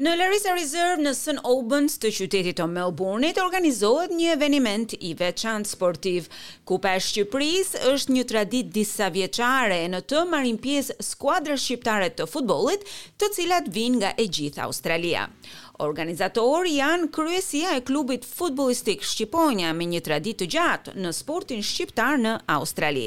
Në Larissa Reserve në St. Albans të qytetit të Melbourne-it organizohet një eveniment i veçantë sportiv. Kupa e Shqipërisë është një traditë disavjeçare e në të marrin pjesë skuadra shqiptare të futbollit, të cilat vijnë nga e gjithë Australia. Organizatorë janë kryesia e klubit futbollistik Shqiponja me një traditë të gjatë në sportin shqiptar në Australi.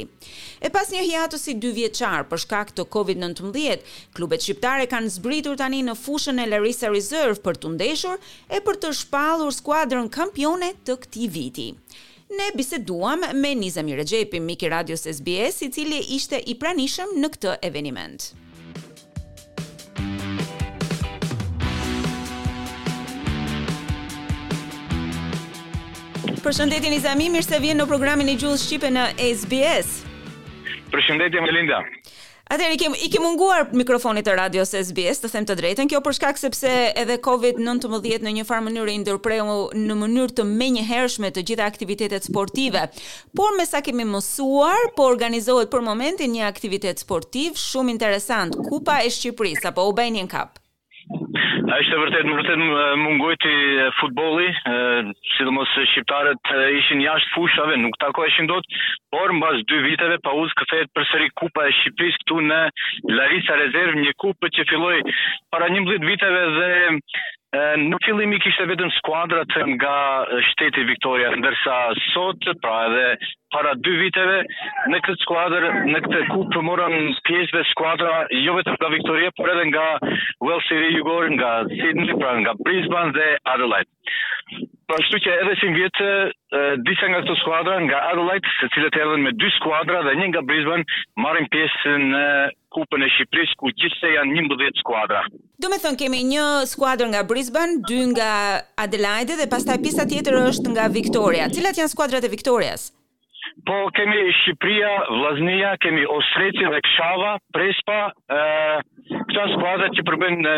E pas një hiatusi dyvjeçar për shkak të Covid nëntëmbëdhjetë, klubet shqiptare kanë zbritur tani në fushën e Larissa Reserve për t'u ndeshur e për të shpallur skuadrën kampione të këtij viti. Ne biseduam me Nizami Rexhepin, mik i Radios SBS, i cili ishte i pranishëm në këtë eveniment. Përshëndetje Nizami, mirë se vjen në programin e Gjuhës Shqipe në SBS. Përshëndetje Melinda. Atëherë i ke i ke munguar mikrofonit të radios SBS, të them të drejtën, kjo për shkak sepse edhe COVID-19 në një farë mënyrë i ndërpreu në mënyrë të menjëhershme të gjitha aktivitetet sportive. Por me sa kemi mësuar, po organizohet për momentin një aktivitet sportiv shumë interesant, Kupa e Shqipërisë apo Albanian Cup. Është vërtet, me vërtet mungojti futbolli, sidomos shqiptarët ishin jashtë fushave, nuk takoheshin dot, por mbas dy viteve pauzë kthehet përsëri Kupa e Shqipërisë këtu në Larissa Reserve, një kupë që filloi para 11 viteve dhe në fillim i kishte vetëm skuadrat nga shteti Viktoria, ndërsa sot, pra edhe Para dy viteve, në këtë skuadër, në këtë kupë morën pjesë dhe skuadra jo vetëm nga Victoria, por edhe nga Uellsi i Ri Jugor, nga Sydney, pra nga Brisbane dhe Adelaide. Pra kështu që edhe sivjet disa nga këto skuadra nga Adelaide, të cilët erdhën me dy skuadra dhe një nga Brisbane, marrin pjesë në Kupën e Shqipërisë ku gjithsej janë 11 skuadra. Domethënë kemi një skuadër nga Brisbane, dy nga Adelaide dhe pastaj pjesa tjetër është nga Victoria. Cilat janë skuadrat e Victorias? Po kemi Shqipëria, Vllaznia, kemi Ostreci dhe Kshava, Prespa, ë këta skuadrat që përbëjnë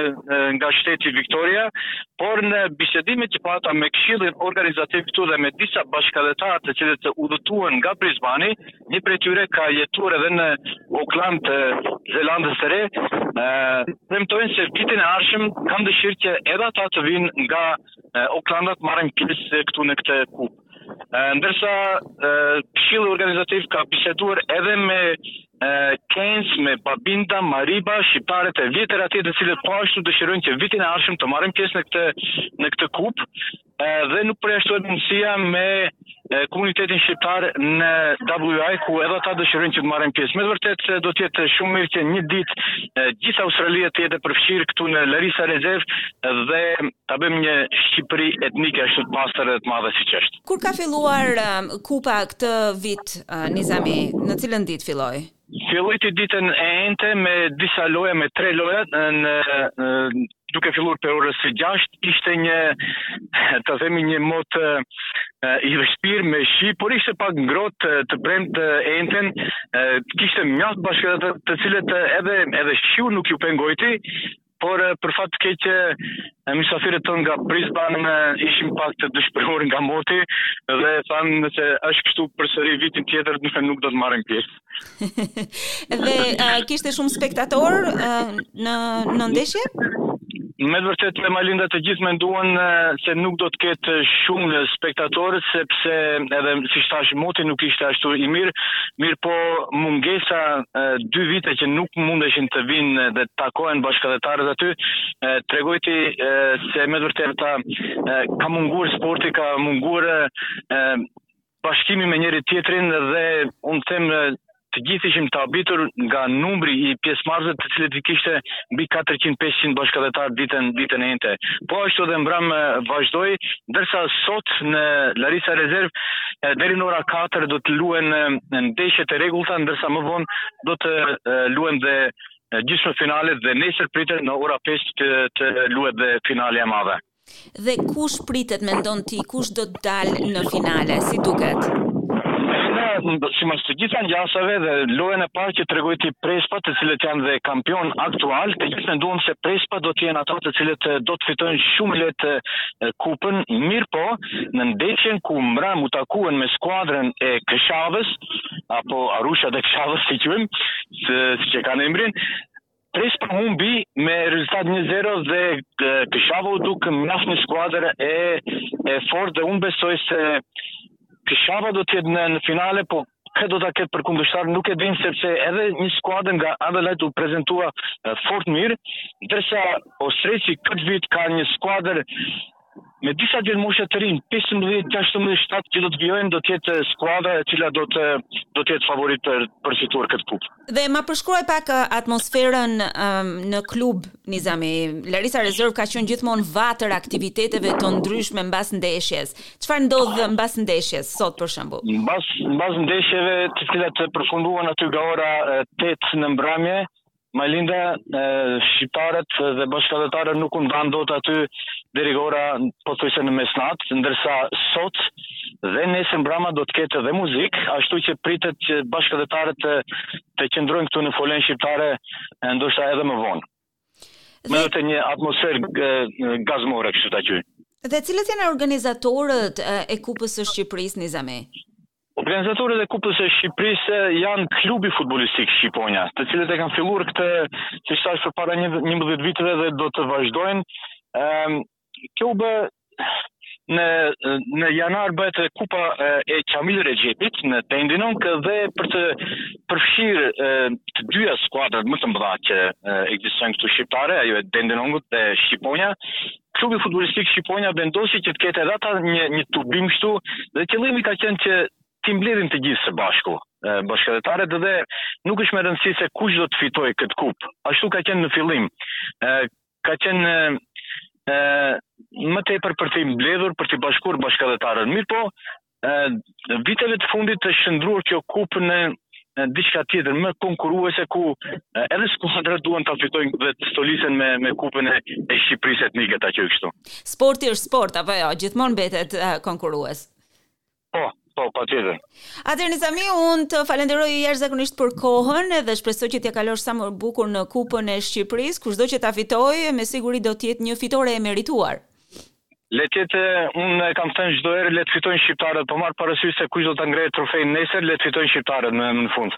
nga shteti Victoria, por në bisedimet që pata me Këshillin Organizativ këtu dhe me disa bashkatdhetarë të cilët udhëtuan nga Brisbane, Një prej tyre ka jetuar edhe në Auckland të Zelandës së Re. Premtojnë se vitin e ardhshëm kanë dëshirë që edhe ata të vinë nga Aucklanda të marrin pjesë këtu në këtë kupë. Ndërsa këshilli organizativ ka biseduar edhe me Cairns, me Babinda, Mareeba, shqiptarët e vjetër atje të cilët po ashtu dëshirojnë që vitin e ardhshëm të marrin pjesë në këtë në këtë kupë. Dhe nuk përjashtohet mundësia me komunitetin shqiptar në WA, ku edhe ata dëshirojnë që të marrin pjesë. Me të vërtetë do të jetë shumë mirë që një ditë gjithë Australia të jetë e përfshirë këtu në Larissa Reserve dhe ta bëjmë një Shqipëri etnike ashtu të pastër dhe të madhe siç është. Kur ka filluar Kupa këtë vit, Nizami, në cilën ditë filloi? Fillojti ditën e enjte me disa loja me tre loja në duke filluar prej orës së 6 ishte një të themi një mot i vështirë me shi, por ishte pak ngrohtë të premtë të enten, kishte mjaft bashkatdhetarë të cilët edhe edhe shiu nuk i pengojti, por për fat të keq mysafirët tanë nga Brisbane ishin pak të dëshpëruar nga moti dhe thanë nëse është kështu përsëri vitin tjetër nuk do të marrim pjesë. dhe uh, kishte shumë spektatorë uh, në në ndeshje? Me të vërtet Majlinda të gjithë menduan se nuk do të ketë shumë spektatorë sepse edhe siç thashë moti nuk ishte ashtu i mirë, mirëpo mungesa dy vite që nuk mundeshin të vinë dhe të takohen bashkatdhetarët aty, tregojti se me të vërtetë ka munguar sporti, ka munguar bashkimi me njëri-tjetrin dhe unë them të gjithë ishim të habitur nga numri i pjesëmarrësve të cilët i kishte mbi 400-500 bashkatdhetarë ditën ditën e enjte. Po ashtu edhe mbrëmë vazhdoi Ndërsa sot në Larissa Reserve deri në ora 4 do të luhen ndeshjet e rregullta, ndërsa më vonë do të luhen dhe gjysmëfinalet dhe nesër pritet në ora 5 të, të luhet dhe finalja e madhe. Dhe kush pritet mendon ti, kush do të dalë në finale, si duket? simas të gjitha ngjasave dhe lojën e parë që tregojti Prespa, të cilët janë dhe kampionë aktualë, të gjithë menduan se Prespa do të jenë ata të cilët do të fitojnë shumë lehtë Kupën, mirëpo në ndeshjen ku mbrëmë u takuan me skuadrën e Këshavës, apo Arushat e Këshavës si i quajmë, siç e kanë emrin, Prespa humbi me rezultat 1-0 dhe Këshava u duk mjaft një skuadër e, e fortë dhe unë besoj se Këshava do të jetë në, në finale, po kë do ta ketë për kundërshtar nuk e din sepse edhe një skuadër nga Adelaide u prezantua fort mirë, ndërsa Ostreci këtë vit ka një skuadër me disa djelmosha të rinj, 15, 16, 7 që do të vijojnë, do të jetë skuadra e cila do të do të jetë favorit për për të fituar këtë kupë. Dhe ma përshkruaj pak uh, atmosferën um, në klub, Nizami. Larisa Rezerv ka qenë gjithmonë vatër aktiviteteve të ndryshme mbas ndeshjes. Çfarë ndodh mbas ndeshjes sot për shembull? Mbas mbas ndeshjeve të cilat përfunduan aty nga ora 8 në mbrëmje, Malinda shqiptarët dhe bashkatdhetarët nuk u ndanë dot aty deri nga ora pothuajse në mesnatë, ndërsa sot dhe nesër mbrëma do të ketë dhe muzikë, ashtu që pritet që bashkatdhetarët të, të qëndrojnë këtu në Folenë Shqiptare, ndoshta edhe më vonë. Dhe... Do jetë një atmosferë gazmore, kështu ta quaj. Dhe cilët janë organizatorët e Kupës së Shqipërisë Nizami? Organizatorët e Kupës së Shqipërisë janë klubi futbollistik Shqiponja, të cilët e kanë filluar këtë, siç thashë, përpara 11 viteve dhe do të vazhdojnë. Ëm ehm, Kjo u bë, në në janar bëhet kupa e Qamil Rexhepit në Dandenong dhe për të përfshirë të dyja skuadrat më të mëdha që ekzistojnë këtu shqiptare, ajo e Dandenongut dhe Shqiponja, klubi futbollistik Shqiponja vendosi që të ketë edhe ata një një tubim kështu dhe qëllimi ka qenë që t'i mbledhin të gjithë së bashku bashkatdhetarët dhe nuk është me rëndësi se kush do të fitojë këtë kupë. Ashtu ka qenë në fillim. ka qenë më tepër për t'i mbledhur, për t'i bashkuar bashkatdhetarët. Mirëpo, viteve të fundit është shndërruar kjo kupë në diçka tjetër më konkurruese ku edhe skuadrat duan ta fitojnë dhe të stolisen me me kupën e, e Shqipërisë etnike ta quaj kështu. Sporti është sport apo jo, gjithmonë mbetet konkurrues. Po, po, patjetër. Atëherë Nizami, unë të falenderoj jashtëzakonisht për kohën dhe shpresoj që t'ia kalosh sa më bukur në kupën e Shqipërisë, kushdo që ta fitojë, me siguri do t'jetë një fitore e merituar. Le të jetë, unë e kam thënë çdo herë le të fitojnë shqiptarët, pa marrë parasysh se kush do ta ngrejë trofein nesër, le të fitojnë shqiptarët në në fund.